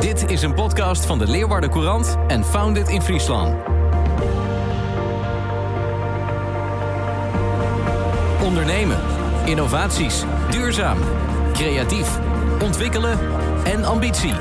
Dit is een podcast van de Leeuwarden Courant en Founded in Friesland. Ondernemen, innovaties, duurzaam, creatief, ontwikkelen en ambitie.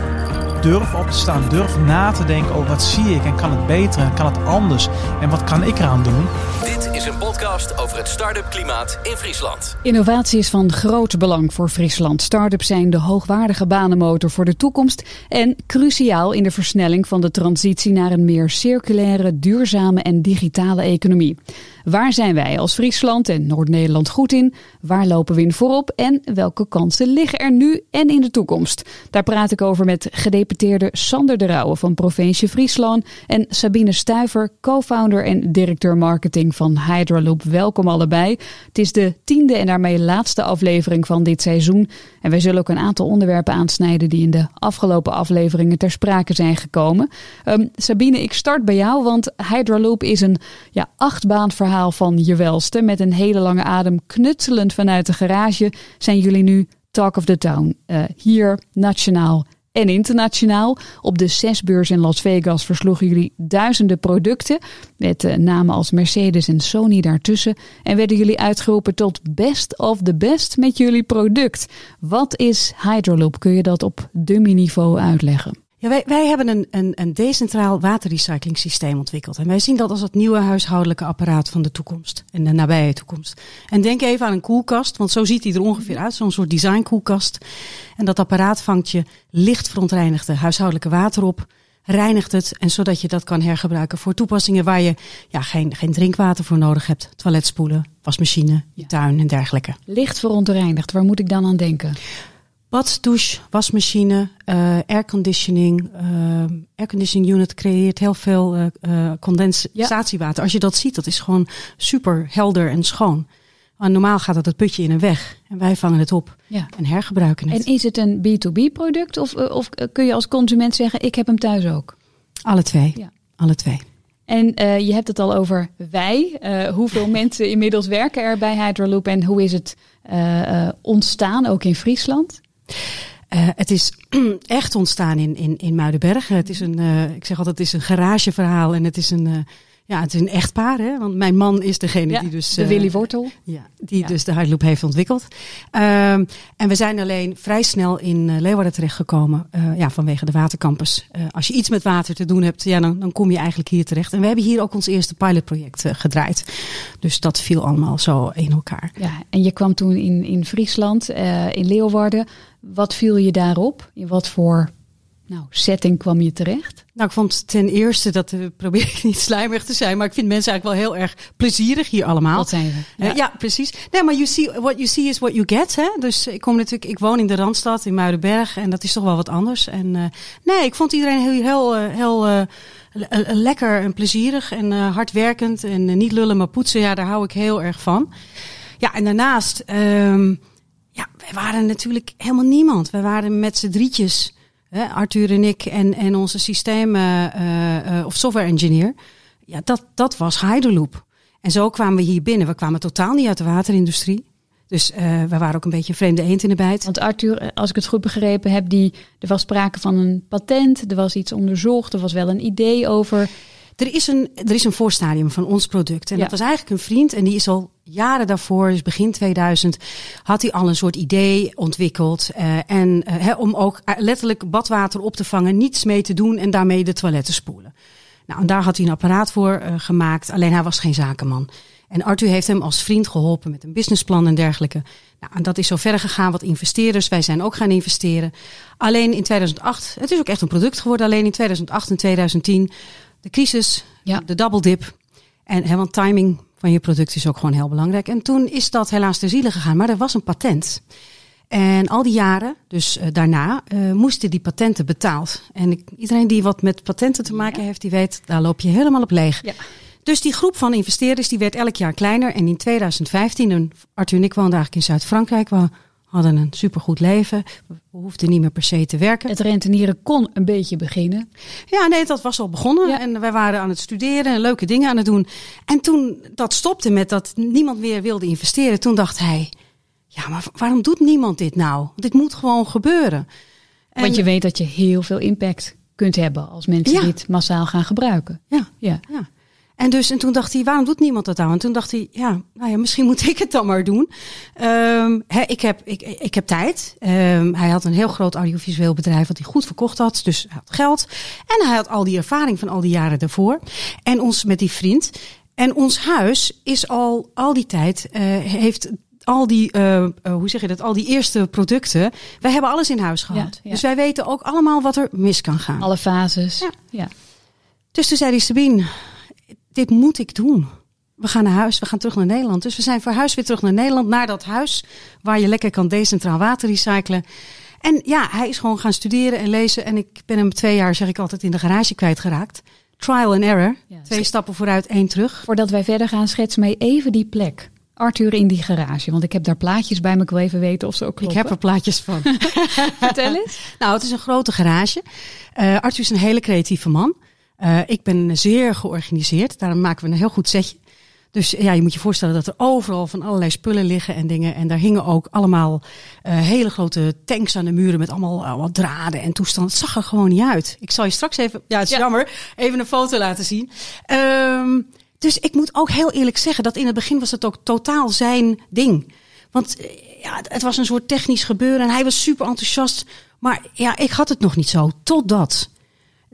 Durf op te staan, durf na te denken over wat zie ik en kan het beter en kan het anders en wat kan ik eraan doen. Dit is een podcast over het start-up klimaat in Friesland. Innovatie is van groot belang voor Friesland. Start-ups zijn de hoogwaardige banenmotor voor de toekomst en cruciaal in de versnelling van de transitie naar een meer circulaire, duurzame en digitale economie. Waar zijn wij als Friesland en Noord-Nederland goed in? Waar lopen we in voorop? En welke kansen liggen er nu en in de toekomst? Daar praat ik over met gedeputeerde Sander de Rauwe van Provincie Friesland en Sabine Stuiver, co-founder en directeur marketing van Hydroloop. Welkom allebei. Het is de tiende en daarmee laatste aflevering van dit seizoen. En wij zullen ook een aantal onderwerpen aansnijden die in de afgelopen afleveringen ter sprake zijn gekomen. Um, Sabine, ik start bij jou, want Hydroloop is een ja, achtbaanverhaal van je welste. Met een hele lange adem knutselend vanuit de garage zijn jullie nu Talk of the Town. Uh, hier nationaal en internationaal. Op de CES-beurs in Las Vegas versloegen jullie duizenden producten. Met uh, namen als Mercedes en Sony daartussen. En werden jullie uitgeroepen tot best of the best met jullie product. Wat is Hydroloop? Kun je dat op dummy-niveau uitleggen? Ja, wij, wij hebben een, een, een decentraal waterrecyclingssysteem ontwikkeld. En wij zien dat als het nieuwe huishoudelijke apparaat van de toekomst. En de nabije toekomst. En denk even aan een koelkast, want zo ziet hij er ongeveer uit. Zo'n soort design koelkast. En dat apparaat vangt je licht verontreinigde huishoudelijke water op. Reinigt het en zodat je dat kan hergebruiken voor toepassingen waar je ja, geen, geen drinkwater voor nodig hebt. Toiletspoelen, wasmachine, je tuin en dergelijke. Licht verontreinigd, waar moet ik dan aan denken? Bad, douche, wasmachine, uh, airconditioning. Uh, airconditioning unit creëert heel veel uh, condensatiewater. Ja. Als je dat ziet, dat is gewoon super helder en schoon. Maar normaal gaat dat het putje in en weg. En wij vangen het op ja. en hergebruiken het. En is het een B2B product? Of, of kun je als consument zeggen, ik heb hem thuis ook? Alle twee. Ja. Alle twee. En uh, je hebt het al over wij. Uh, hoeveel mensen inmiddels werken er bij Hydroloop en hoe is het uh, ontstaan, ook in Friesland? Uh, het is echt ontstaan in, in, in Muidenberg. Het is een, uh, ik zeg altijd, het is een garageverhaal en het is een, uh, ja, het is een echtpaar. Hè? Want mijn man is degene ja, die dus... de Willy Wortel. Ja, die ja. dus de Hydeloop heeft ontwikkeld. Um, en we zijn alleen vrij snel in Leeuwarden terechtgekomen. ja, vanwege de watercampus. als je iets met water te doen hebt, ja, dan, dan kom je eigenlijk hier terecht. En we hebben hier ook ons eerste pilotproject gedraaid. Dus dat viel allemaal zo in elkaar. Ja, en je kwam toen in, in Friesland, in Leeuwarden... Wat viel je daarop? In wat voor nou, setting kwam je terecht? Nou, ik vond ten eerste, dat uh, probeer ik niet slijmerig te zijn, maar ik vind mensen eigenlijk wel heel erg plezierig hier allemaal. Dat zijn we. Ja, uh, ja precies. Nee, maar you see, what you see is what you get. Hè? Dus ik kom natuurlijk, ik woon in de Randstad, in Muidenberg, en dat is toch wel wat anders. En uh, nee, ik vond iedereen heel, heel, heel lekker en plezierig en hardwerkend en niet lullen maar poetsen. Ja, daar hou ik heel erg van. Ja, en daarnaast. Um, ja, wij waren natuurlijk helemaal niemand. Wij waren met z'n drietjes, hè, Arthur en ik en, en onze systeem uh, uh, of software engineer. Ja, dat, dat was Hydroloop. En zo kwamen we hier binnen. We kwamen totaal niet uit de waterindustrie. Dus uh, we waren ook een beetje vreemde eend in de bijt. Want Arthur, als ik het goed begrepen heb, die, er was sprake van een patent, er was iets onderzocht, er was wel een idee over. Er is een, er is een voorstadium van ons product. En ja. dat was eigenlijk een vriend. En die is al jaren daarvoor, dus begin 2000, had hij al een soort idee ontwikkeld. Uh, en uh, om ook letterlijk badwater op te vangen, niets mee te doen en daarmee de toiletten spoelen. Nou, en daar had hij een apparaat voor uh, gemaakt. Alleen hij was geen zakenman. En Arthur heeft hem als vriend geholpen met een businessplan en dergelijke. Nou, en dat is zo verder gegaan wat investeerders. Wij zijn ook gaan investeren. Alleen in 2008, het is ook echt een product geworden. Alleen in 2008 en 2010 de crisis, ja. de double dip. En hè, want timing van je product is ook gewoon heel belangrijk. En toen is dat helaas ter ziele gegaan. Maar er was een patent. En al die jaren, dus uh, daarna, uh, moesten die patenten betaald. En ik, iedereen die wat met patenten te maken ja. heeft, die weet, daar loop je helemaal op leeg. Ja. Dus die groep van investeerders, die werd elk jaar kleiner. En in 2015, en Arthur en ik woonden eigenlijk in Zuid-Frankrijk, we hadden een supergoed leven. We hoefden niet meer per se te werken. Het rentenieren kon een beetje beginnen. Ja, nee, dat was al begonnen. Ja. En wij waren aan het studeren en leuke dingen aan het doen. En toen dat stopte met dat niemand meer wilde investeren, toen dacht hij: ja, maar waarom doet niemand dit nou? Dit moet gewoon gebeuren. Want je weet dat je heel veel impact kunt hebben als mensen Ja. dit massaal gaan gebruiken. Ja, Ja. ja. En dus, en toen dacht hij, waarom doet niemand dat nou? En toen dacht hij, ja, nou ja, misschien moet ik het dan maar doen. Ehm, ik, heb, ik, ik heb tijd. Ehm, hij had een heel groot audiovisueel bedrijf wat hij goed verkocht had. Dus hij had geld. En hij had al die ervaring van al die jaren daarvoor. En ons met die vriend. En ons huis is al, al die tijd, eh, heeft al die, eh, eh, hoe zeg je dat, al die eerste producten. Wij hebben alles in huis gehad. ja. Dus wij weten ook allemaal wat er mis kan gaan. Alle fases. Ja. ja. Dus toen zei hij, Sabine, dit moet ik doen. We gaan naar huis, we gaan terug naar Nederland. Dus we zijn verhuisd weer terug naar Nederland, naar dat huis waar je lekker kan decentraal water recyclen. En ja, hij is gewoon gaan studeren en lezen. En ik ben hem twee jaar, zeg ik altijd, in de garage kwijtgeraakt. Trial and error. Ja. Twee stappen vooruit, één terug. Voordat wij verder gaan, schets mij even die plek. Arthur in die garage, want ik heb daar plaatjes bij me. Ik wil even weten of ze ook Ik kloppen. heb er plaatjes van. Vertel eens. Nou, het is een grote garage. Eh Arthur is een hele creatieve man. Eh, ik ben zeer georganiseerd. Daarom maken we een heel goed setje. Dus ja, je moet je voorstellen dat er overal van allerlei spullen liggen en dingen. En daar hingen ook allemaal eh, hele grote tanks aan de muren met allemaal, allemaal draden en toestanden. Het zag er gewoon niet uit. Ik zal je straks even, ja het is Ja. jammer, even een foto laten zien. Ehm, dus ik moet ook heel eerlijk zeggen dat in het begin was het ook totaal zijn ding. Want eh, ja, het was een soort technisch gebeuren en hij was super enthousiast. Maar ja, ik had het nog niet zo. Totdat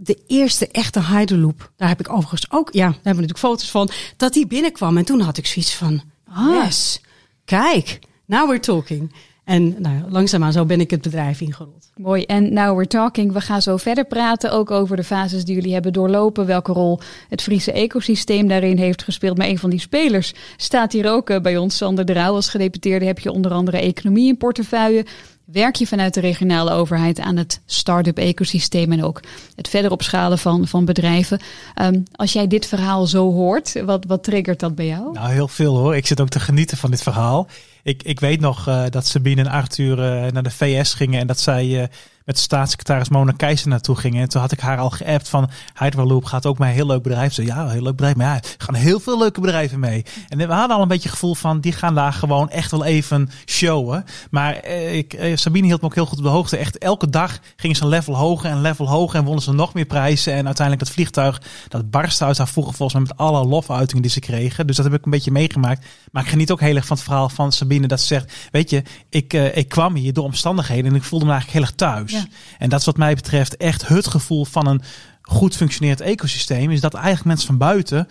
de eerste echte Hyderloop, daar heb ik overigens ook, ja, daar hebben we natuurlijk foto's van, dat die binnenkwam. En toen had ik zoiets van, Ah. yes, kijk, now we're talking. En nou, langzaamaan zo ben ik het bedrijf ingerold. Mooi. En now we're talking. We gaan zo verder praten. Ook over de fases die jullie hebben doorlopen. Welke rol het Friese ecosysteem daarin heeft gespeeld. Maar een van die spelers staat hier ook eh, bij ons. Sander de Rauw als gedeputeerde heb je onder andere economie in portefeuille. Werk je vanuit de regionale overheid aan het start-up ecosysteem en ook het verder opschalen van, van bedrijven. Ehm, als jij dit verhaal zo hoort, wat, wat triggert dat bij jou? Nou, heel veel hoor. Ik zit ook te genieten van dit verhaal. Ik, ik weet nog eh, dat Sabine en Arthur eh, naar de VS gingen en dat zij eh, met staatssecretaris Mona Keizer naartoe gingen. En toen had ik haar al geappt van Hyperloop gaat ook een heel leuk bedrijf. Ze ja, heel leuk bedrijf. Maar ja, er gaan heel veel leuke bedrijven mee. En we hadden al een beetje het gevoel van, die gaan daar gewoon echt wel even showen. Maar eh, ik, eh, Sabine hield me ook heel goed op de hoogte. Echt elke dag gingen ze een level hoger en level hoger en wonnen ze nog meer prijzen. En uiteindelijk dat vliegtuig, dat barstte uit haar voegen volgens mij met alle lofuitingen die ze kregen. Dus dat heb ik een beetje meegemaakt. Maar ik geniet ook heel erg van het verhaal van Sabine dat ze zegt, weet je, ik, eh, ik kwam hier door omstandigheden en ik voelde me eigenlijk heel erg thuis. En dat is wat mij betreft echt het gevoel van een goed functionerend ecosysteem. Is dat eigenlijk mensen van buiten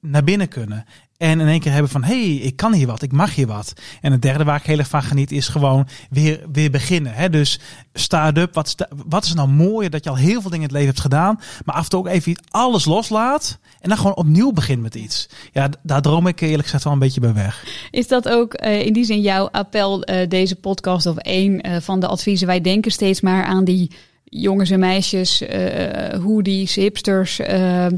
naar binnen kunnen. En in één keer hebben van, hey, ik kan hier wat, ik mag hier wat. En het derde waar ik heel erg van geniet is gewoon weer, weer beginnen. Hè? Dus start-up, wat, wat is nou mooier dat je al heel veel dingen in het leven hebt gedaan. Maar af en toe ook even alles loslaat. En dan gewoon opnieuw begint met iets. Ja, daar droom ik eerlijk gezegd wel een beetje bij weg. Is dat ook eh, in die zin jouw appel, eh, deze podcast of één eh, van de adviezen? Wij denken steeds maar aan die jongens en meisjes, eh hoodies, hipsters, eh, eh,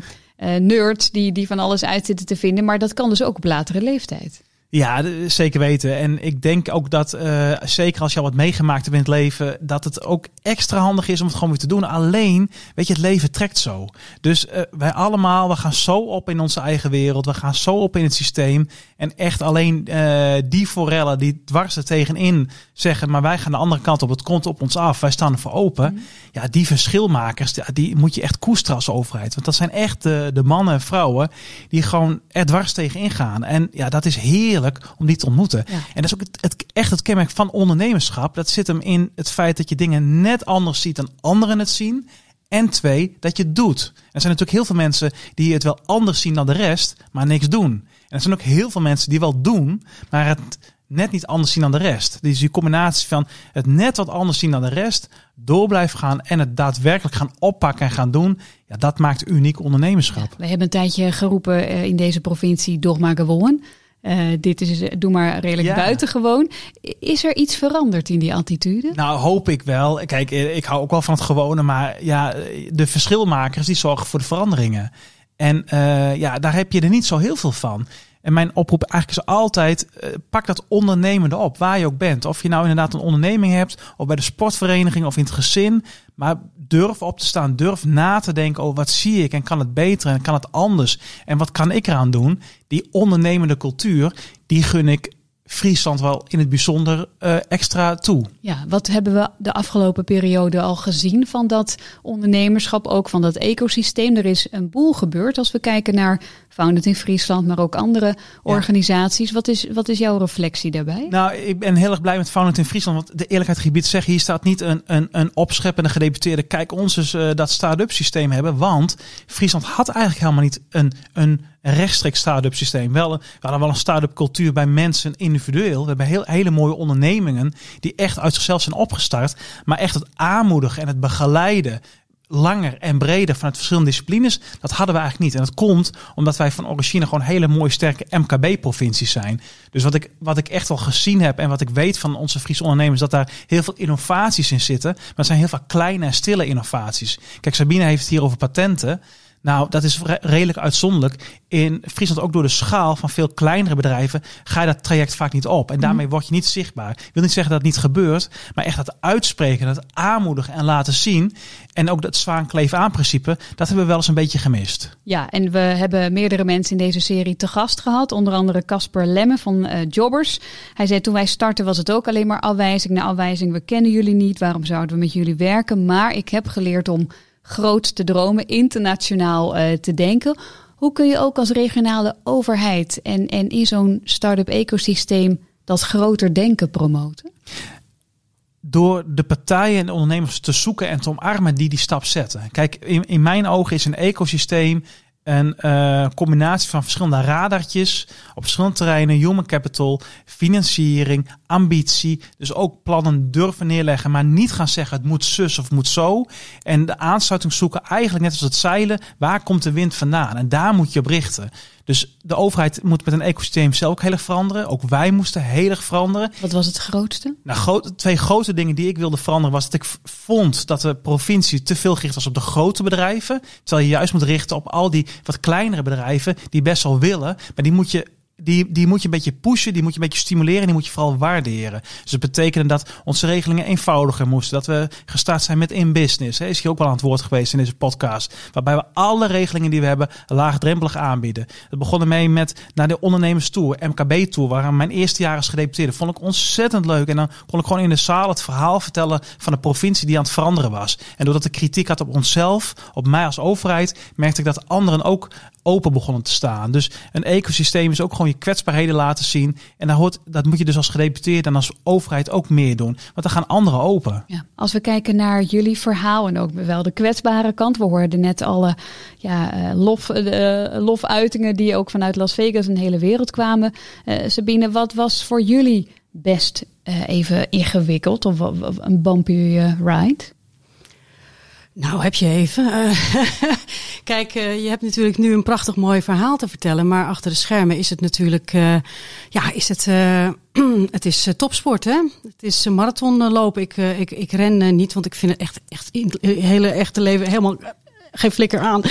nerds die, die van alles uit zitten te vinden. Maar dat kan dus ook op latere leeftijd. Ja, zeker weten. En ik denk ook dat, eh, zeker als je al wat meegemaakt hebt in het leven, dat het ook extra handig is om het gewoon weer te doen. Alleen, weet je, het leven trekt zo. Dus eh, wij allemaal, we gaan zo op in onze eigen wereld. We gaan zo op in het systeem. En echt alleen eh, die forellen die dwars er tegenin zeggen, maar wij gaan de andere kant op. Het komt op ons af. Wij staan ervoor open. Ja, die verschilmakers, die moet je echt koesteren als overheid. Want dat zijn echt de, de mannen en vrouwen die gewoon er dwars tegenin gaan. En ja, dat is heerlijk om die te ontmoeten. Ja. En dat is ook het, het, echt het kenmerk van ondernemerschap. Dat zit hem in het feit dat je dingen net anders ziet dan anderen het zien. En twee, dat je het doet. Er zijn natuurlijk heel veel mensen die het wel anders zien dan de rest, maar niks doen. En er zijn ook heel veel mensen die wel doen, maar het net niet anders zien dan de rest. Dus die combinatie van het net wat anders zien dan de rest, door blijven gaan en het daadwerkelijk gaan oppakken en gaan doen, ja, dat maakt uniek ondernemerschap. We hebben een tijdje geroepen eh, in deze provincie dogma gewoon. Eh, dit is, doe maar redelijk Ja. buitengewoon. Is er iets veranderd in die attitude? Nou, hoop ik wel. Kijk, eh, ik hou ook wel van het gewone, maar ja, de verschilmakers die zorgen voor de veranderingen. En eh, ja, daar heb je er niet zo heel veel van. En mijn oproep eigenlijk is altijd, eh, pak dat ondernemende op, waar je ook bent. Of je nou inderdaad een onderneming hebt, of bij de sportvereniging of in het gezin. Maar durf op te staan, durf na te denken over wat zie ik en kan het beter en kan het anders. En wat kan ik eraan doen? Die ondernemende cultuur, die gun ik Friesland wel in het bijzonder uh, extra toe. Ja, wat hebben we de afgelopen periode al gezien van dat ondernemerschap, ook van dat ecosysteem? Er is een boel gebeurd als we kijken naar Founded in Friesland, maar ook andere organisaties. Wat, is, wat is jouw reflectie daarbij? Nou, ik ben heel erg blij met Founded in Friesland. Want de eerlijkheid gebied zeggen, hier staat niet een, een, een opscheppende gedeputeerde. Kijk ons eens uh, dat start-up systeem hebben. Want Friesland had eigenlijk helemaal niet een, een rechtstreeks start-up systeem. Wel, we hadden wel een start-up cultuur bij mensen individueel. We hebben heel, hele mooie ondernemingen die echt uit zichzelf zijn opgestart. Maar echt het aanmoedigen en het begeleiden langer en breder vanuit verschillende disciplines, dat hadden we eigenlijk niet. En dat komt omdat wij van origine gewoon hele mooie sterke MKB-provincies zijn. Dus wat ik, wat ik echt wel gezien heb en wat ik weet van onze Friese ondernemers, dat daar heel veel innovaties in zitten. Maar het zijn heel veel kleine en stille innovaties. Kijk, Sabine heeft het hier over patenten. Nou, dat is redelijk uitzonderlijk. In Friesland, ook door de schaal van veel kleinere bedrijven, ga je dat traject vaak niet op. En mhm. daarmee word je niet zichtbaar. Ik wil niet zeggen dat het niet gebeurt, maar echt dat uitspreken, dat aanmoedigen en laten zien. En ook dat zwaan kleef aan principe, dat hebben we wel eens een beetje gemist. Ja, en we hebben meerdere mensen in deze serie te gast gehad. Onder andere Casper Lemme van uh, Jobbers. Hij zei toen wij starten was het ook alleen maar afwijzing na afwijzing. We kennen jullie niet, waarom zouden we met jullie werken? Maar ik heb geleerd om groot te dromen, internationaal uh, te denken. Hoe kun je ook als regionale overheid en, en in zo'n start-up ecosysteem dat groter denken promoten? Door de partijen en de ondernemers te zoeken en te omarmen die die stap zetten. Kijk, in, in mijn ogen is een ecosysteem een uh, combinatie van verschillende radartjes op verschillende terreinen, human capital, financiering, ambitie. Dus ook plannen durven neerleggen, maar niet gaan zeggen het moet zus of moet zo. En de aansluiting zoeken, eigenlijk net als het zeilen, waar komt de wind vandaan? En daar moet je op richten. Dus de overheid moet met een ecosysteem zelf ook heel erg veranderen. Ook wij moesten heel erg veranderen. Wat was het grootste? Nou, groot, twee grote dingen die ik wilde veranderen was dat ik vond dat de provincie te veel gericht was op de grote bedrijven. Terwijl je juist moet richten op al die wat kleinere bedrijven die best wel willen. Maar die moet je die, die moet je een beetje pushen, die moet je een beetje stimuleren, die moet je vooral waarderen. Dus dat betekende dat onze regelingen eenvoudiger moesten, dat we gestart zijn met in-business. Is hier ook wel aan het woord geweest in deze podcast, waarbij we alle regelingen die we hebben laagdrempelig aanbieden. Het begon ermee met naar de ondernemers tour, MKB tour, waar mijn eerste jaar als gedeputeerde vond ik ontzettend leuk. En dan kon ik gewoon in de zaal het verhaal vertellen van de provincie die aan het veranderen was. En doordat ik kritiek had op onszelf, op mij als overheid, merkte ik dat anderen ook open begonnen te staan. Dus een ecosysteem is ook gewoon je kwetsbaarheden laten zien. En daar hoort, dat moet je dus als gedeputeerde en als overheid ook meer doen. Want dan gaan anderen open. Ja, als we kijken naar jullie verhaal en ook wel de kwetsbare kant. We hoorden net alle ja, eh, lof, uh, lofuitingen die ook vanuit Las Vegas en de hele wereld kwamen. Sabine, wat was voor jullie best even ingewikkeld of een bumpy ride? Nou, heb je even. Uh, kijk, uh, je hebt natuurlijk nu een prachtig mooi verhaal te vertellen, maar achter de schermen is het natuurlijk, uh, ja, is het, het is topsport, hè? Het is marathonlopen. Ik, ik, ik ren niet, want ik vind het echt, echt in het hele echte leven helemaal geen flikker aan.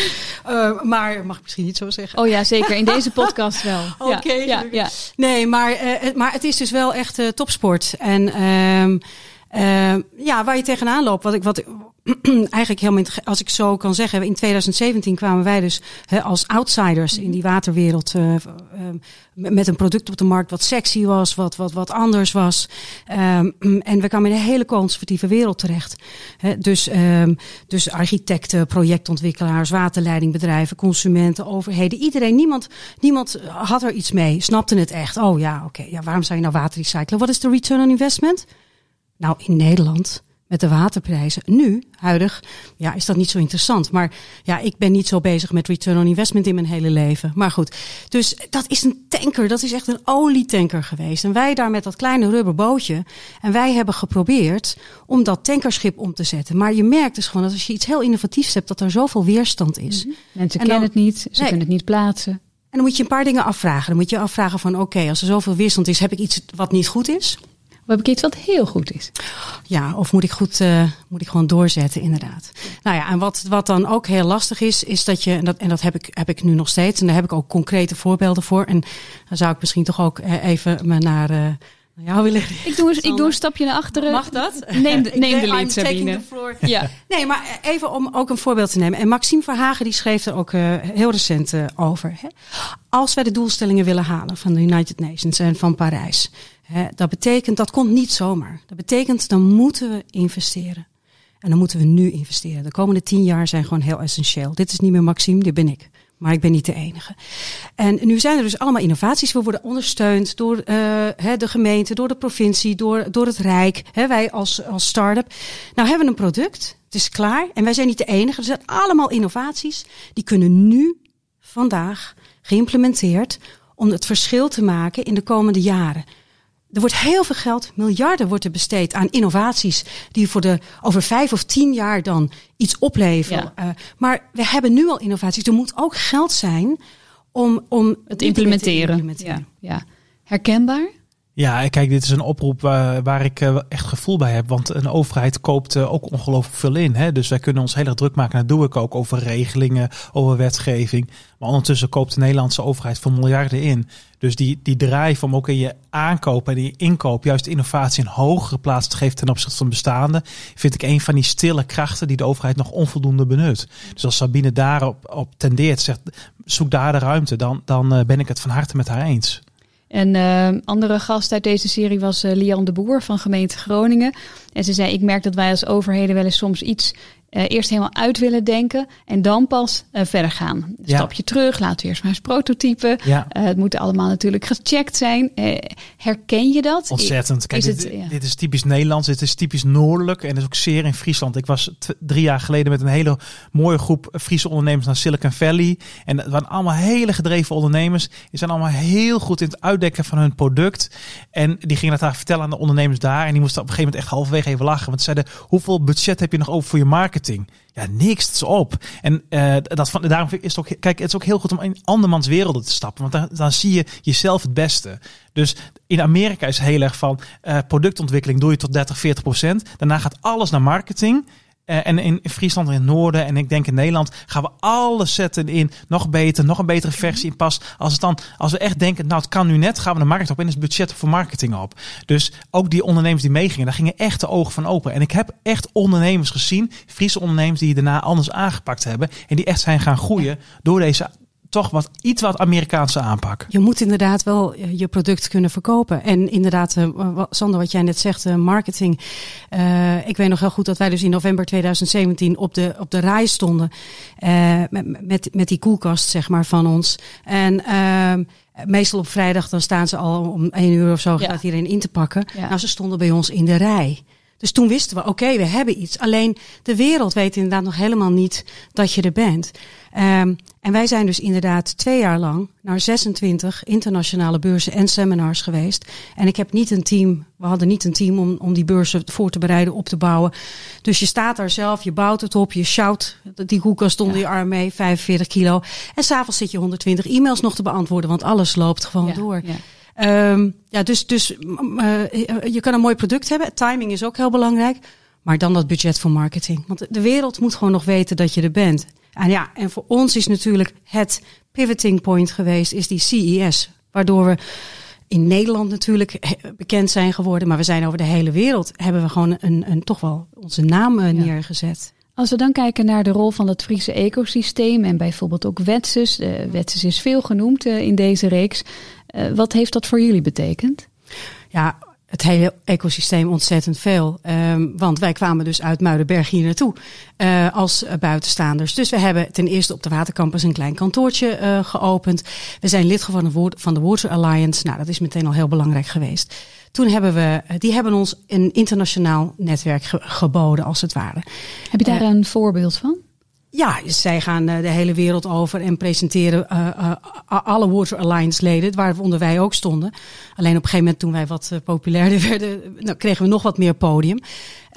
Maar mag ik misschien niet zo zeggen? Oh ja, zeker. In deze podcast wel. Oké. Ja, ja, Nee, maar, maar het is dus wel echt topsport. En uh, ja, waar je tegenaan loopt. Wat ik, wat, eigenlijk helemaal, als ik zo kan zeggen, in 2017 kwamen wij dus als outsiders in die waterwereld uh, uh, met een product op de markt wat sexy was, wat, wat, wat anders was. Um, en we kwamen in een hele conservatieve wereld terecht. He, dus, um, dus architecten, projectontwikkelaars, waterleidingbedrijven, consumenten, overheden, iedereen, niemand, niemand had er iets mee, snapte het echt. Oh ja, oké, okay, ja, waarom zou je nou water recyclen? Wat is de return on investment? Nou, in Nederland met de waterprijzen. Nu, huidig, ja, is dat niet zo interessant. Maar ja, ik ben niet zo bezig met return on investment in mijn hele leven. Maar goed, dus dat is een tanker. Dat is echt een olietanker geweest. En wij daar met dat kleine rubberbootje. En wij hebben geprobeerd om dat tankerschip om te zetten. Maar je merkt dus gewoon dat als je iets heel innovatiefs hebt, dat er zoveel weerstand is. Mm Mensen kennen het niet, ze kunnen het niet plaatsen. En dan moet je een paar dingen afvragen. Dan moet je afvragen van oké, als er zoveel weerstand is, heb ik iets wat niet goed is? Of heb ik iets wat heel goed is? Ja, of moet ik goed, uh, moet ik gewoon doorzetten, inderdaad. Nou ja, en wat, wat dan ook heel lastig is, is dat je, en dat, en dat heb, ik, heb ik nu nog steeds, en daar heb ik ook concrete voorbeelden voor. En dan zou ik misschien toch ook eh, even me naar, uh, Ja, wil ik, doe, ik doe een stapje naar achteren. Mag dat? Neem de, neem de lid, Sabine. Ja. Nee, maar even om ook een voorbeeld te nemen. En Maxime Verhagen die schreef er ook heel recent over. Hè. Als wij de doelstellingen willen halen van de United Nations en van Parijs. Dat betekent, dat komt niet zomaar. Dat betekent, dan moeten we investeren. En dan moeten we nu investeren. De komende tien jaar zijn gewoon heel essentieel. Dit is niet meer Maxime, dit ben ik. Maar ik ben niet de enige. En nu zijn er dus allemaal innovaties. We worden ondersteund door uh, de gemeente, door de provincie, door, door het Rijk. Wij als, als start-up. Nou hebben we een product. Het is klaar. En wij zijn niet de enige. Er zijn allemaal innovaties. Die kunnen nu, vandaag, geïmplementeerd. Om het verschil te maken in de komende jaren. Er wordt heel veel geld, miljarden wordt er besteed aan innovaties die voor de over vijf of tien jaar dan iets opleveren. Ja. Uh, maar we hebben nu al innovaties. Er moet ook geld zijn om, om het implementeren. implementeren. Ja, ja. Herkenbaar? Ja, kijk, dit is een oproep waar ik uh, echt gevoel bij heb. Want een overheid koopt uh, ook ongelooflijk veel in. Hè? Dus wij kunnen ons heel erg druk maken, dat doe ik ook, over regelingen, over wetgeving. Maar ondertussen koopt de Nederlandse overheid voor miljarden in. Dus die, die drive om ook in je aankoop en in je inkoop juist innovatie een hogere plaats te geven ten opzichte van bestaande, vind ik een van die stille krachten die de overheid nog onvoldoende benut. Dus als Sabine daarop op tendeert, zegt zoek daar de ruimte, dan, dan ben ik het van harte met haar eens. Een uh, andere gast uit deze serie was uh, Lian de Boer van gemeente Groningen. En ze zei, ik merk dat wij als overheden wel eens soms iets uh, eerst helemaal uit willen denken en dan pas uh, verder gaan. Een ja. stapje terug, laten we eerst maar eens prototypen. Ja. Uh, het moet allemaal natuurlijk gecheckt zijn. herken je dat? Ontzettend. Kijk, dit, ja. dit, is typisch Nederlands, dit is typisch noordelijk en dat is ook zeer in Friesland. Ik was drie jaar geleden met een hele mooie groep Friese ondernemers naar Silicon Valley. En het waren allemaal hele gedreven ondernemers. Die zijn allemaal heel goed in het uitdekken van hun product. En die gingen dat daar vertellen aan de ondernemers daar. En die moesten op een gegeven moment echt halverwege even lachen. Want ze zeiden, hoeveel budget heb je nog over voor je marketing? Ja, niks, op. En uh, dat van, daarom is het ook, kijk, het is ook heel goed om in andermans werelden te stappen, want dan, dan zie je jezelf het beste. Dus in Amerika is heel erg van uh, productontwikkeling doe je tot 30, 40 procent. Daarna gaat alles naar marketing. Uh, en in Friesland en in het noorden en ik denk in Nederland gaan we alles zetten in nog beter, nog een betere versie in pas. Als het dan, als we echt denken, nou het kan nu net, gaan we de markt op en is het budget voor marketing op. Dus ook die ondernemers die meegingen, daar gingen echt de ogen van open. En ik heb echt ondernemers gezien, Friese ondernemers die daarna anders aangepakt hebben en die echt zijn gaan groeien door deze toch wat iets wat Amerikaanse aanpak. Je moet inderdaad wel eh, je product kunnen verkopen. En inderdaad, uh, Sander, wat jij net zegt, uh, marketing. Uh, ik weet nog heel goed dat wij dus in november 2017 op de, op de rij stonden. met, met, met die koelkast, zeg maar, van ons. En ehm, meestal op vrijdag dan staan ze al om één uur of zo gaat hierin in te pakken. Ja. Nou, ze stonden bij ons in de rij. Dus toen wisten we, oké, we hebben iets. Alleen de wereld weet inderdaad nog helemaal niet dat je er bent. Um, en wij zijn dus inderdaad twee jaar lang naar 26 internationale beurzen en seminars geweest. En ik heb niet een team, we hadden niet een team om, om die beurzen voor te bereiden, op te bouwen. Dus je staat daar zelf, je bouwt het op, je sjouwt die koelkast onder ja. je arm mee, 45 kilo. En s'avonds zit je 120 e-mails nog te beantwoorden, want alles loopt gewoon ja, door. Ja. Um, ja, dus, dus uh, je kan een mooi product hebben. Timing is ook heel belangrijk. Maar dan dat budget voor marketing. Want de wereld moet gewoon nog weten dat je er bent. En ja, en voor ons is natuurlijk het pivoting point geweest, is die CES. Waardoor we in Nederland natuurlijk bekend zijn geworden. Maar we zijn over de hele wereld, hebben we gewoon een, een toch wel onze naam ja. neergezet. Als we dan kijken naar de rol van het Friese ecosysteem en bijvoorbeeld ook Wetsus. Uh, Wetsus is veel genoemd uh, in deze reeks. Uh, wat heeft dat voor jullie betekend? Ja, het hele ecosysteem ontzettend veel. Um, want wij kwamen dus uit Muidenberg hier naartoe uh, als buitenstaanders. Dus we hebben ten eerste op de Watercampus een klein kantoortje uh, geopend. We zijn lid geworden van de Water Alliance. Nou, dat is meteen al heel belangrijk geweest. Toen hebben we, die hebben ons een internationaal netwerk ge geboden, als het ware. Heb je daar een voorbeeld van? Ja, zij gaan de hele wereld over en presenteren uh, uh, alle Water Alliance leden, waaronder wij ook stonden. Alleen op een gegeven moment toen wij wat populairder werden, nou, kregen we nog wat meer podium.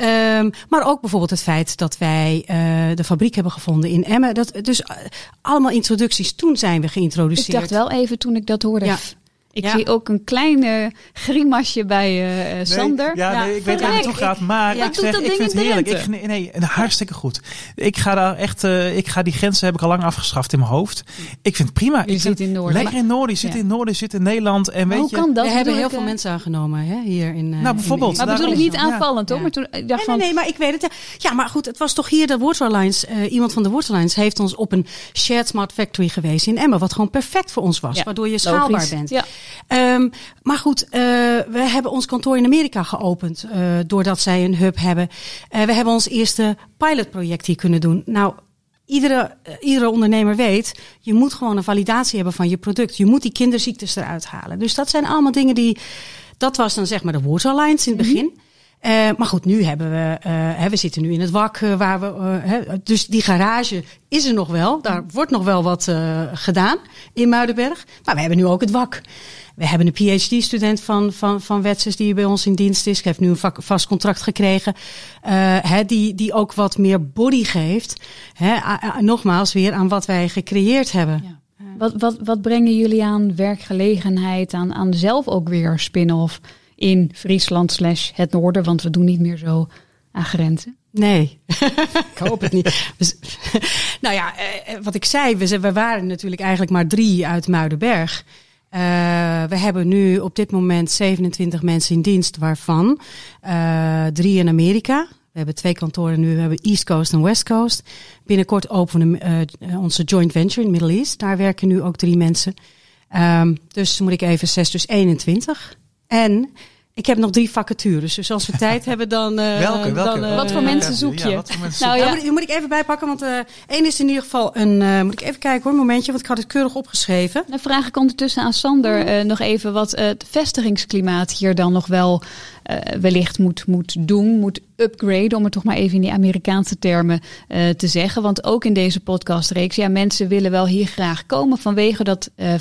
Um, maar ook bijvoorbeeld het feit dat wij de fabriek hebben gevonden in Emmen. Dat, dus allemaal introducties. Toen zijn we geïntroduceerd. Ik dacht wel even toen ik dat hoorde. Ja Ik Ja. zie ook een klein grimasje bij eh, Sander. Nee, ja, nee, ik weet waar het naartoe gaat, maar Ja, ik zeg, ik vind het heerlijk. Ik, nee, nee, hartstikke goed. Ik ga daar echt, eh, ik ga die grenzen heb ik al lang afgeschaft in mijn hoofd. Ik vind het prima. Je ik zit in Noorden. Lekker in Noorden, je zit Ja. in Noorden, je zit in Nederland en weet hoe je. kan dat? We hebben heel veel mensen aangenomen hè, hier in. eh, Nou, bijvoorbeeld. in- Maar bedoel ik niet Ja. aanvallend hoor, maar toen ik dacht Nee, van... nee, nee, maar ik weet het. Ja, maar goed, het was toch hier de Waterlines. eh iemand van de Waterlines heeft ons op een Shared Smart Factory geweest in Emmen. Wat gewoon perfect voor ons was. Ja, waardoor je schaalbaar logisch. bent. Ja. Ehm, maar goed, eh, we hebben ons kantoor in Amerika geopend. eh, doordat zij een hub hebben. Eh, we hebben ons eerste pilotproject hier kunnen doen. Nou, iedere, iedere ondernemer weet, je moet gewoon een validatie hebben van je product. Je moet die kinderziektes eruit halen. Dus dat zijn allemaal dingen die. Dat was dan zeg maar de Waterlines in het begin. Eh, maar goed, nu hebben we, eh, we zitten nu in het wak eh, waar we, dus die garage is er nog wel. Daar wordt nog wel wat gedaan in Muidenberg. Maar we hebben nu ook het wak. We hebben een PhD-student van, van, van Wetses die bij ons in dienst is. Die heeft nu een vast contract gekregen. die, die ook wat meer body geeft. Nogmaals weer aan wat wij gecreëerd hebben. Wat, wat, wat brengen jullie aan werkgelegenheid, aan, aan zelf ook weer spin-off in Friesland slash het noorden? Want we doen niet meer zo aan grenzen. Nee, ik hoop het niet. Nou ja, eh, eh, wat ik zei, we, waren natuurlijk eigenlijk maar drie uit Muidenberg. Eh, we hebben nu op dit moment 27 mensen in dienst, waarvan drie in Amerika. We hebben twee kantoren nu, we hebben East Coast en West Coast. Binnenkort openen we eh, onze joint venture in Middle East. Daar werken nu ook drie mensen. Ehm, dus moet ik even zes, dus 21. En ik heb nog drie vacatures. Dus als we tijd hebben, dan. eh, Welke, welke? dan, eh, Wat voor mensen zoek Ja, je? wat voor mensen Nou ja, nou, moet, moet ik even bijpakken, want eh één is in ieder geval een. eh, moet ik even kijken hoor, een momentje, want ik had het keurig opgeschreven. Dan vraag ik ondertussen aan Sander nog even wat het vestigingsklimaat hier dan nog wel eh, wellicht moet, moet doen, moet upgraden, om het toch maar even in die Amerikaanse termen eh, te zeggen. Want ook in deze podcastreeks, ja, mensen willen wel hier graag komen vanwege dat eh,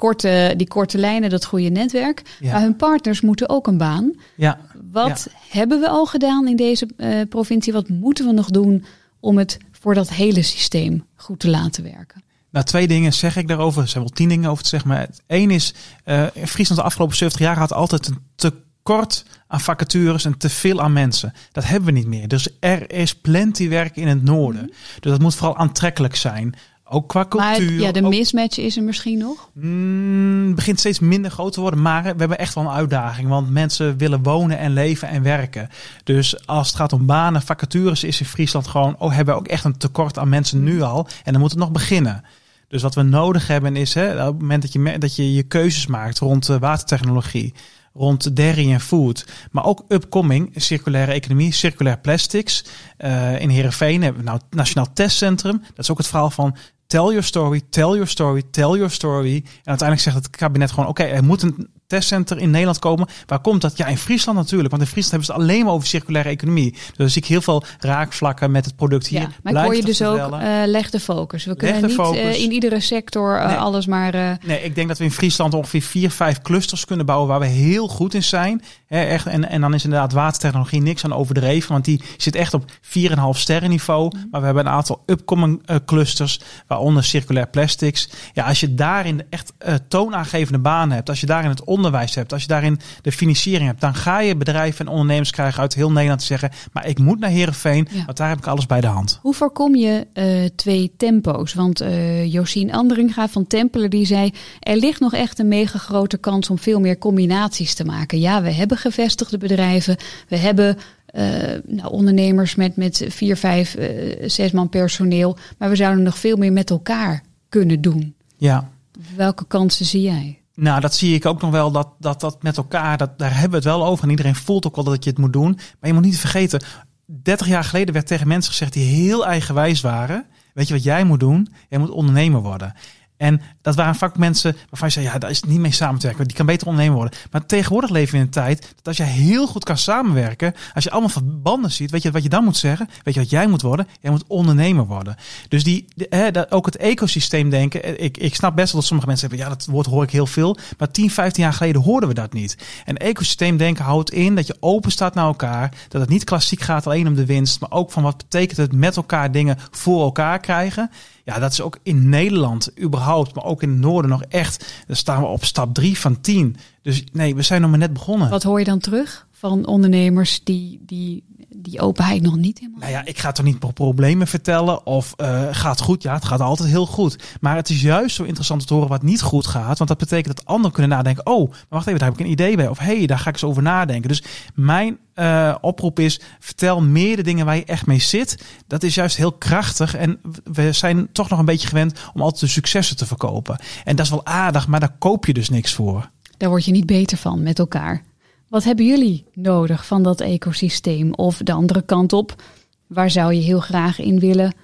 korte, die korte lijnen, dat goede netwerk. Ja. Maar hun partners moeten ook een baan. Ja, Wat hebben we al gedaan in deze eh, provincie? Wat moeten we nog doen om het voor dat hele systeem goed te laten werken? Nou, twee dingen zeg ik daarover. Er zijn wel tien dingen over te zeggen. Maar één is, eh Friesland de afgelopen 70 jaar had altijd een tekort aan vacatures en te veel aan mensen. Dat hebben we niet meer. Dus er is plenty werk in het noorden. Dus dat moet vooral aantrekkelijk zijn. Ook qua cultuur. maar ja, de ook- mismatch is er misschien nog. Mm, het begint steeds minder groot te worden, maar we hebben echt wel een uitdaging. Want mensen willen wonen en leven en werken. Dus als het gaat om banen, vacatures, is in Friesland gewoon, oh, hebben we ook echt een tekort aan mensen nu al. En dan moet het nog beginnen. Dus wat we nodig hebben is, hè, op het moment dat je, dat je je keuzes maakt rond eh, watertechnologie, rond dairy en food, maar ook upcoming, circulaire economie, circulair plastics. Eh, in Heerenveen hebben we nou het Nationaal Testcentrum. Dat is ook het verhaal van tell your story, tell your story, tell your story. En uiteindelijk zegt het kabinet gewoon, oké, er moet een testcenter in Nederland komen. Waar komt dat? Ja, in Friesland natuurlijk. Want in Friesland hebben ze het alleen maar over circulaire economie. Dus zie ik heel veel raakvlakken met het product hier. Ja, maar ik hoor je dus ook, eh, leg de focus. We kunnen niet eh, in iedere sector eh, Nee. alles maar... Nee, ik denk dat we in Friesland ongeveer vier, vijf clusters kunnen bouwen waar we heel goed in zijn. Hè, echt, en, en dan is inderdaad watertechnologie niks aan overdreven, want die zit echt op 4,5 sterren niveau. Maar we hebben een aantal upcoming clusters, waaronder circulair plastics. Ja, als je daarin echt toonaangevende banen hebt, als je daarin het onderwijs hebt, als je daarin de financiering hebt, dan ga je bedrijven en ondernemers krijgen uit heel Nederland te zeggen, maar ik moet naar Heerenveen, Ja. want daar heb ik alles bij de hand. Hoe voorkom je eh, twee tempo's? Want eh Josien Andringa van Tempelen die zei... er ligt nog echt een mega grote kans om veel meer combinaties te maken. Ja, we hebben gevestigde bedrijven. We hebben eh, nou, ondernemers met, met vier, vijf, eh, zes man personeel. Maar we zouden nog veel meer met elkaar kunnen doen. Ja. Welke kansen zie jij? Nou, dat zie ik ook nog wel, dat dat, dat met elkaar, dat, daar hebben we het wel over. En iedereen voelt ook wel dat je het moet doen. Maar je moet niet vergeten, 30 jaar geleden werd tegen mensen gezegd die heel eigenwijs waren. Weet je wat jij moet doen? Jij moet ondernemer worden. En dat waren vaak mensen waarvan je zei, ja, daar is niet mee samen te werken. Die kan beter ondernemer worden. Maar tegenwoordig leven we in een tijd dat als je heel goed kan samenwerken, als je allemaal verbanden ziet, weet je wat je dan moet zeggen? Weet je wat jij moet worden? Jij moet ondernemer worden. Dus die, dat, ook het ecosysteem denken. eh, Ik, ik snap best wel dat sommige mensen hebben, ja, dat woord hoor ik heel veel. Maar 10, 15 jaar geleden hoorden we dat niet. En ecosysteem denken houdt in dat je open staat naar elkaar. Dat het niet klassiek gaat alleen om de winst, maar ook van wat betekent het met elkaar dingen voor elkaar krijgen. Ja, dat is ook in Nederland überhaupt, maar ook in het noorden nog echt. Dan staan we op stap 3 van 10. Dus nee, we zijn nog maar net begonnen. Wat hoor je dan terug van ondernemers die, die die openheid nog niet helemaal. Nou ja, ik ga toch niet problemen vertellen of uh, gaat goed? Ja, het gaat altijd heel goed. Maar het is juist zo interessant te horen wat niet goed gaat. Want dat betekent dat anderen kunnen nadenken. Oh, maar wacht even, daar heb ik een idee bij. Of hé, hey, daar ga ik eens over nadenken. Dus mijn uh, oproep is: vertel meer de dingen waar je echt mee zit. Dat is juist heel krachtig. En we zijn toch nog een beetje gewend om altijd de successen te verkopen. En dat is wel aardig, maar daar koop je dus niks voor. Daar word je niet beter van met elkaar. Wat hebben jullie nodig van dat ecosysteem? Of de andere kant op, waar zou je heel graag in willen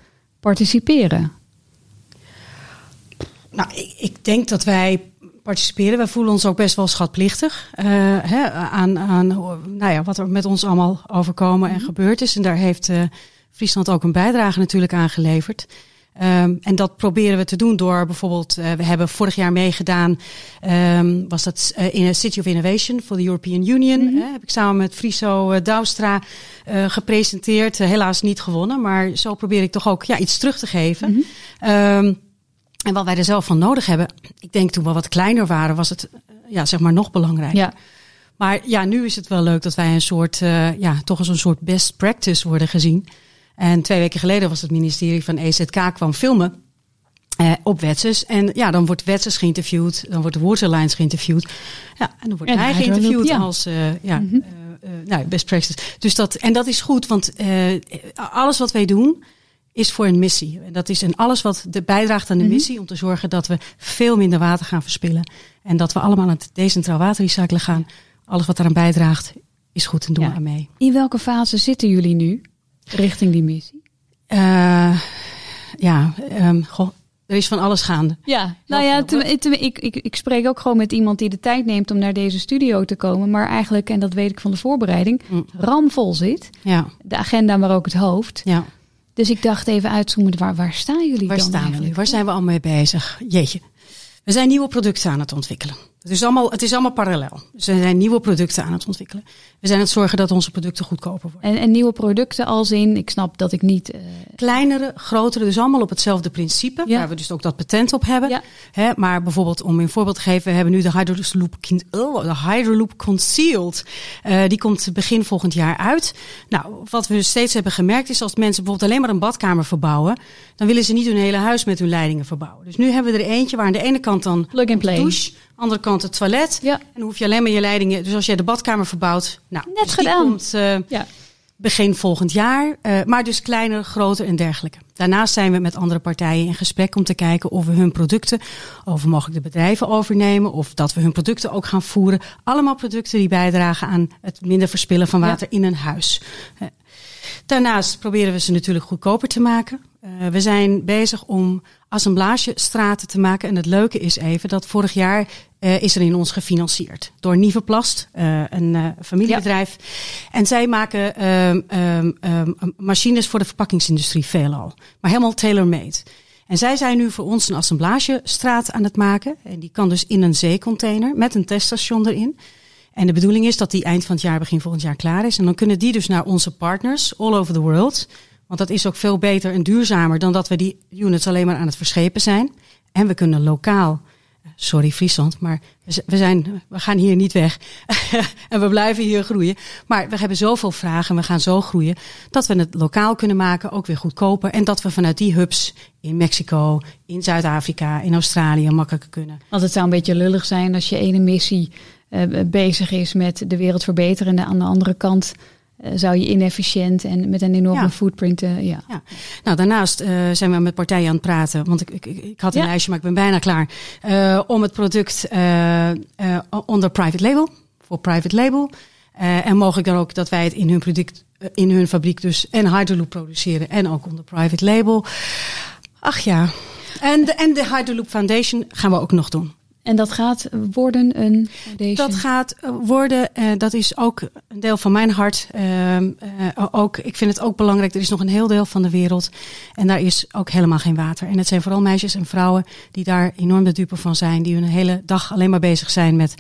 participeren? Nou, ik, ik denk dat wij participeren. Wij voelen ons ook best wel schatplichtig uh, hè, aan, aan nou ja, wat er met ons allemaal overkomen en mhm. gebeurd is. En daar heeft uh, Friesland ook een bijdrage natuurlijk aan geleverd. Um, en dat proberen we te doen door bijvoorbeeld, uh, we hebben vorig jaar meegedaan, um, was dat uh, in a City of Innovation voor de European Union. Mm -hmm. heb ik samen met Friso Douwstra gepresenteerd. helaas niet gewonnen, maar zo probeer ik toch ook ja, iets terug te geven. Mm -hmm. um, en wat wij er zelf van nodig hebben, ik denk toen we wat kleiner waren, was het ja, zeg maar nog belangrijker. Ja. Maar ja, nu is het wel leuk dat wij een soort, ja, toch als een soort best practice worden gezien. En twee weken geleden was het ministerie van EZK kwam filmen. Uh, op Wetsers. En ja, dan wordt Wetsers geïnterviewd. Dan wordt de Waterlines geïnterviewd. Ja, en dan wordt hij geïnterviewd als uh, ja, mm -hmm. uh, nou, best practice. Dus dat, en dat is goed, want alles wat wij doen is voor een missie. En dat is en alles wat de bijdraagt aan de mm -hmm. missie om te zorgen dat we veel minder water gaan verspillen. En dat we allemaal aan het decentraal waterrecyclen gaan. Alles wat daaraan bijdraagt is goed en doen ja. we mee. In welke fase zitten jullie nu? Richting die missie? Uh, ja, um, goh, er is van alles gaande. Ja, nou ja, te, te, ik, ik, ik spreek ook gewoon met iemand die de tijd neemt om naar deze studio te komen. Maar eigenlijk, en dat weet ik van de voorbereiding, mm. ramvol zit. Ja. De agenda, maar ook het hoofd. Ja. Dus ik dacht even uitzoomen, waar, waar staan jullie waar dan staan we nu? Waar zijn we al mee bezig? Jeetje. We zijn nieuwe producten aan het ontwikkelen. Het is allemaal, het is allemaal parallel. We zijn nieuwe producten aan het ontwikkelen. We zijn aan het zorgen dat onze producten goedkoper worden. En, en nieuwe producten als in, ik snap dat ik niet... Uh... Kleinere, grotere, dus allemaal op hetzelfde principe. Ja. Waar we dus ook dat patent op hebben. Ja. Hè, maar bijvoorbeeld, om een voorbeeld te geven, we hebben nu de Hydroloop, oh, de Hydroloop Concealed. Uh, die komt begin volgend jaar uit. Nou, wat we steeds hebben gemerkt is, als mensen bijvoorbeeld alleen maar een badkamer verbouwen, dan willen ze niet hun hele huis met hun leidingen verbouwen. Dus nu hebben we er eentje waar aan de ene kant dan Plug and play. douche andere kant het toilet. Ja. En dan hoef je alleen maar je leidingen. Dus als jij de badkamer verbouwt, nou, net dus gedaan. komt uh, ja. begin volgend jaar. Uh, maar dus kleiner, groter en dergelijke. Daarnaast zijn we met andere partijen in gesprek om te kijken of we hun producten, of we mogelijk de bedrijven overnemen, of dat we hun producten ook gaan voeren. Allemaal producten die bijdragen aan het minder verspillen van water ja. in een huis. Uh, daarnaast proberen we ze natuurlijk goedkoper te maken. Uh, we zijn bezig om assemblagestraten te maken. En het leuke is even dat vorig jaar uh, is er in ons gefinancierd door Nieuweplast, uh, een familiebedrijf. Ja. En zij maken um, um, um, machines voor de verpakkingsindustrie veelal, maar helemaal tailor-made. En zij zijn nu voor ons een assemblagestraat aan het maken. En die kan dus in een zeecontainer met een teststation erin. En de bedoeling is dat die eind van het jaar, begin volgend jaar klaar is. En dan kunnen die dus naar onze partners all over the world want dat is ook veel beter en duurzamer dan dat we die units alleen maar aan het verschepen zijn. En we kunnen lokaal, sorry Friesland, maar we, zijn, we gaan hier niet weg. en we blijven hier groeien. Maar we hebben zoveel vragen en we gaan zo groeien dat we het lokaal kunnen maken, ook weer goedkoper. En dat we vanuit die hubs in Mexico, in Zuid-Afrika, in Australië makkelijker kunnen. Want het zou een beetje lullig zijn als je ene missie uh, bezig is met de wereld verbeteren en aan de andere kant zou je inefficiënt en met een enorme ja. footprint. Uh, ja. ja. Nou, daarnaast uh, zijn we met partijen aan het praten. Want ik, ik, ik had een ja. lijstje, maar ik ben bijna klaar. om het product onder private label, voor private label. en mogelijk dan ook dat wij het in hun product, in hun fabriek dus en Hydroloop produceren en ook onder private label. Ach ja. En de, en de Hydroloop Foundation gaan we ook nog doen. En dat gaat worden een foundation? Dat gaat worden, uh, dat is ook een deel van mijn hart. Uh, uh, ook, ik vind het ook belangrijk, er is nog een heel deel van de wereld en daar is ook helemaal geen water. En het zijn vooral meisjes en vrouwen die daar enorm de dupe van zijn, die hun hele dag alleen maar bezig zijn met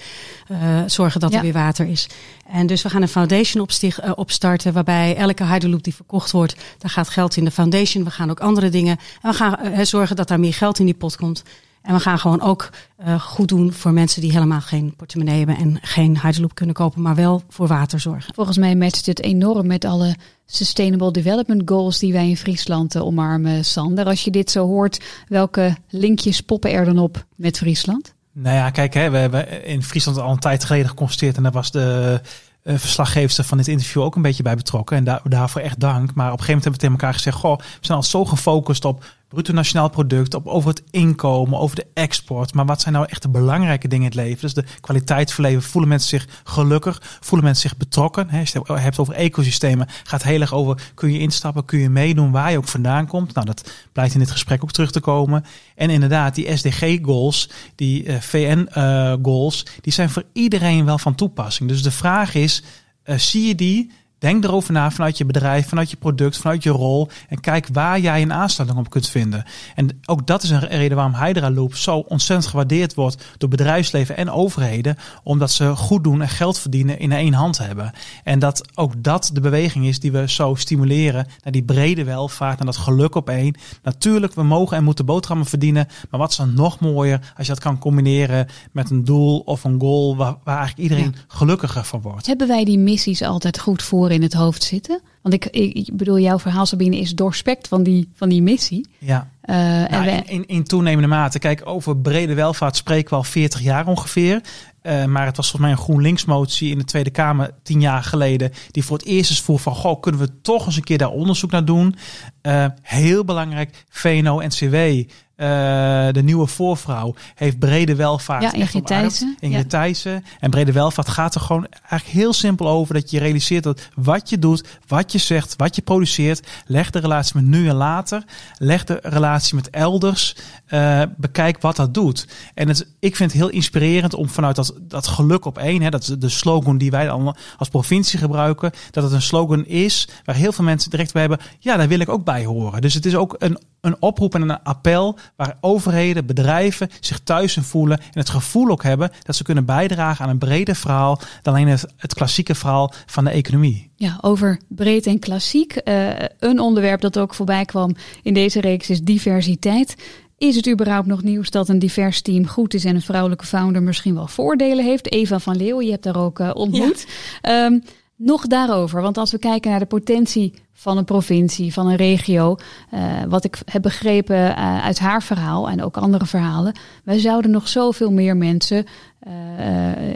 zorgen dat ja. er weer water is. En dus we gaan een foundation opstig, opstarten waarbij elke Hydroloop die verkocht wordt, daar gaat geld in de foundation. We gaan ook andere dingen en we gaan zorgen dat daar meer geld in die pot komt. En we gaan gewoon ook uh, goed doen voor mensen die helemaal geen portemonnee hebben en geen Hyderloop kunnen kopen, maar wel voor water zorgen. Volgens mij matcht het enorm met alle Sustainable Development Goals die wij in Friesland uh, omarmen, Sander. Als je dit zo hoort, welke linkjes poppen er dan op met Friesland? Nou ja, kijk, hè, we hebben in Friesland al een tijd geleden geconstateerd en daar was de uh, verslaggever van dit interview ook een beetje bij betrokken. En daar, daarvoor echt dank. Maar op een gegeven moment hebben we tegen elkaar gezegd: Goh, we zijn al zo gefocust op bruto nationaal product, op over het inkomen, over de export. Maar wat zijn nou echt de belangrijke dingen in het leven? Dus de kwaliteit van leven. Voelen mensen zich gelukkig? Voelen mensen zich betrokken? He, als je het hebt over ecosystemen, gaat heel erg over: kun je instappen, kun je meedoen waar je ook vandaan komt? Nou, dat blijkt in dit gesprek ook terug te komen. En inderdaad, die SDG-goals, die uh, VN-goals, die zijn voor iedereen wel van toepassing. Dus de vraag is: uh, zie je die? Denk erover na vanuit je bedrijf, vanuit je product, vanuit je rol. En kijk waar jij een aansluiting op kunt vinden. En ook dat is een reden waarom Hydra Loop zo ontzettend gewaardeerd wordt door bedrijfsleven en overheden. Omdat ze goed doen en geld verdienen in één hand hebben. En dat ook dat de beweging is die we zo stimuleren naar die brede welvaart, naar dat geluk op één. Natuurlijk, we mogen en moeten boterhammen verdienen. Maar wat is dan nog mooier als je dat kan combineren met een doel of een goal waar, waar eigenlijk iedereen ja. gelukkiger van wordt. Hebben wij die missies altijd goed voor? In het hoofd zitten? Want ik, ik, bedoel, jouw verhaal, Sabine, is doorspekt van die, van die missie. Ja. Uh, nou, en in, in, toenemende mate. Kijk, over brede welvaart spreken we al 40 jaar ongeveer. Uh, maar het was volgens mij een GroenLinks-motie in de Tweede Kamer tien jaar geleden. Die voor het eerst eens voer van, goh, kunnen we toch eens een keer daar onderzoek naar doen? Uh, heel belangrijk, VNO-NCW. Uh, de nieuwe voorvrouw heeft brede welvaart. Ja, Ingrid Thijssen. Ingrid ja. Thijssen. En brede welvaart gaat er gewoon eigenlijk heel simpel over dat je realiseert dat wat je doet, wat je zegt, wat je produceert, leg de relatie met nu en later, leg de relatie met elders, uh, bekijk wat dat doet. En het, ik vind het heel inspirerend om vanuit dat, dat geluk op één, hè, dat is de slogan die wij allemaal als provincie gebruiken, dat het een slogan is waar heel veel mensen direct bij hebben, ja, daar wil ik ook bij horen. Dus het is ook een, een oproep en een appel waar overheden, bedrijven zich thuis in voelen en het gevoel ook hebben dat ze kunnen bijdragen aan een breder verhaal dan alleen het, het klassieke verhaal van de economie. Ja, over breed en klassiek. Uh, een onderwerp dat ook voorbij kwam in deze reeks is diversiteit. Is het überhaupt nog nieuws dat een divers team goed is en een vrouwelijke founder misschien wel voordelen heeft? Eva van Leeuwen, je hebt daar ook uh, ontmoet. Ja. Um, nog daarover, want als we kijken naar de potentie van een provincie, van een regio, uh, wat ik heb begrepen uh, uit haar verhaal en ook andere verhalen, wij zouden nog zoveel meer mensen uh,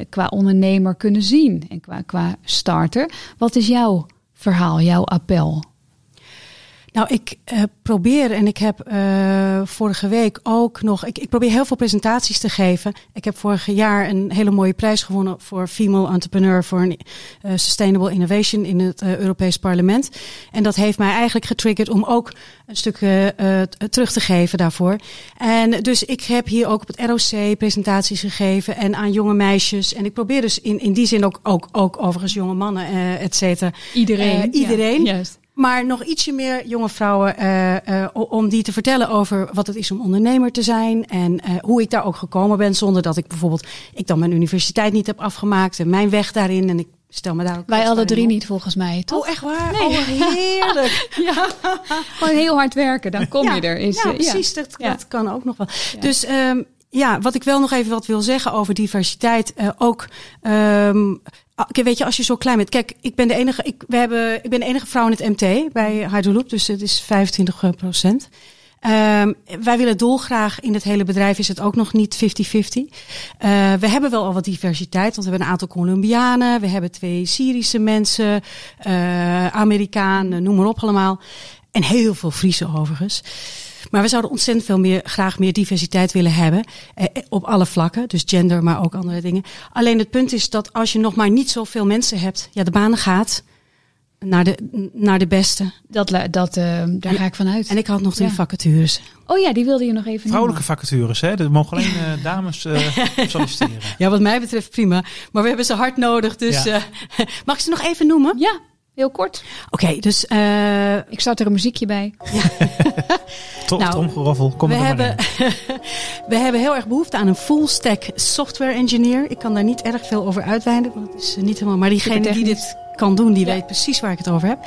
qua ondernemer kunnen zien en qua, qua starter. Wat is jouw verhaal, jouw appel? Nou, ik uh, probeer en ik heb uh, vorige week ook nog. Ik, ik, probeer heel veel presentaties te geven. Ik heb vorig jaar een hele mooie prijs gewonnen voor Female Entrepreneur voor een uh, Sustainable Innovation in het Europees Parlement. En dat heeft mij eigenlijk getriggerd om ook een stuk terug te geven daarvoor. En dus ik heb hier ook op het ROC presentaties gegeven en aan jonge meisjes. En ik probeer dus in, in die zin ook, ook, ook overigens jonge mannen, et cetera. Iedereen. iedereen. Ja, juist. Maar nog ietsje meer jonge vrouwen uh, uh, om die te vertellen over wat het is om ondernemer te zijn. En uh, hoe ik daar ook gekomen ben zonder dat ik bijvoorbeeld, ik dan mijn universiteit niet heb afgemaakt. En mijn weg daarin. En ik stel me daar ook Wij alle drie op. niet volgens mij, toch? Oh, echt waar? Nee. Oh, heerlijk. ja. Gewoon heel hard werken, dan kom ja, je er. Is, ja, precies. Dat, dat kan ook nog wel. Dus um, ja, wat ik wel nog even wat wil zeggen over diversiteit. ook um, Kijk, je, als je zo klein bent. Kijk, ik ben de enige, ik, we hebben, ik ben de enige vrouw in het MT bij Hydroloop, dus het is 25 procent. Um, wij willen dolgraag in het hele bedrijf is het ook nog niet 50-50. Uh, we hebben wel al wat diversiteit, want we hebben een aantal Colombianen, we hebben twee Syrische mensen, uh, Amerikanen, noem maar op allemaal. En heel veel Friese overigens. Maar we zouden ontzettend veel meer, graag meer diversiteit willen hebben. Eh, op alle vlakken. Dus gender, maar ook andere dingen. Alleen het punt is dat als je nog maar niet zoveel mensen hebt. Ja, de banen gaat. naar de, naar de beste. Dat, la- dat, eh, daar ga ik vanuit. En ik had nog drie Ja. vacatures. oh ja, die wilde je nog even Vrouwelijke vacatures, hè? Er mogen alleen eh, dames eh, solliciteren. Ja, wat mij betreft prima. Maar we hebben ze hard nodig. Dus Ja. eh, mag ik ze nog even noemen? noemen. Ja, heel kort. Oké, dus eh, Ik zat er een muziekje bij. Toch, Nou, tromgeroffel, kom we, er maar hebben, in. we hebben heel erg behoefte aan een full stack software engineer. Ik kan daar niet erg veel over uitweiden, want het is eh, niet helemaal. Maar diegene die dit kan doen, die Ja. weet precies waar ik het over heb.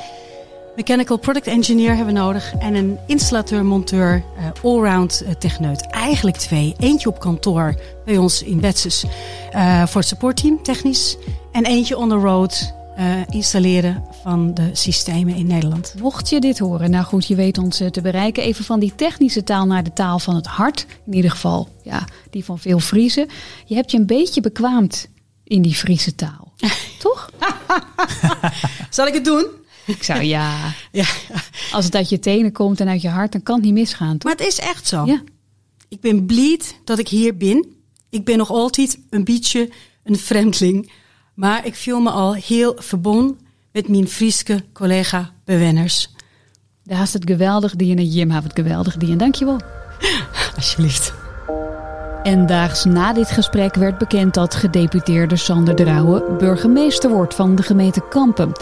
Mechanical product engineer hebben we nodig en een installateur, monteur, eh, allround eh, techneut. Eigenlijk twee. Eentje op kantoor bij ons in Betsus eh, voor het supportteam, technisch. En eentje on the road, eh, installeren van de systemen in Nederland. Mocht je dit horen, nou goed, je weet ons eh, te bereiken. Even van die technische taal naar de taal van het hart. In ieder geval, ja, die van veel Friese. Je hebt je een beetje bekwaamd in die Friese taal. Toch? Zal ik het doen? Ik zou ja. Ja. Als het uit je tenen komt en uit je hart, dan kan het niet misgaan, toch? Maar het is echt zo. Ja. Ik ben blij dat ik hier ben. Ik ben nog altijd een beetje een vreemdeling. Maar ik voel me al heel verbonden met mijn Friese collega bewenners. Daar is het geweldig die en Jim heeft het geweldig die en dankjewel. Alsjeblieft. En daags na dit gesprek werd bekend dat gedeputeerde Sander Drouwen burgemeester wordt van de gemeente Kampen.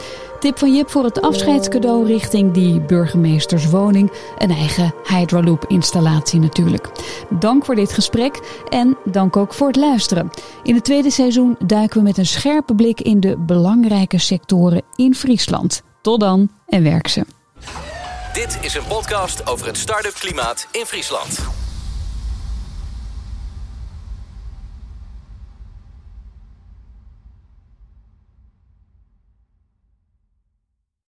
Tip van Jip voor het afscheidscadeau richting die burgemeesterswoning. Een eigen Hydroloop installatie natuurlijk. Dank voor dit gesprek en dank ook voor het luisteren. In het tweede seizoen duiken we met een scherpe blik in de belangrijke sectoren in Friesland. Tot dan en werk ze. Dit is een podcast over het start-up klimaat in Friesland.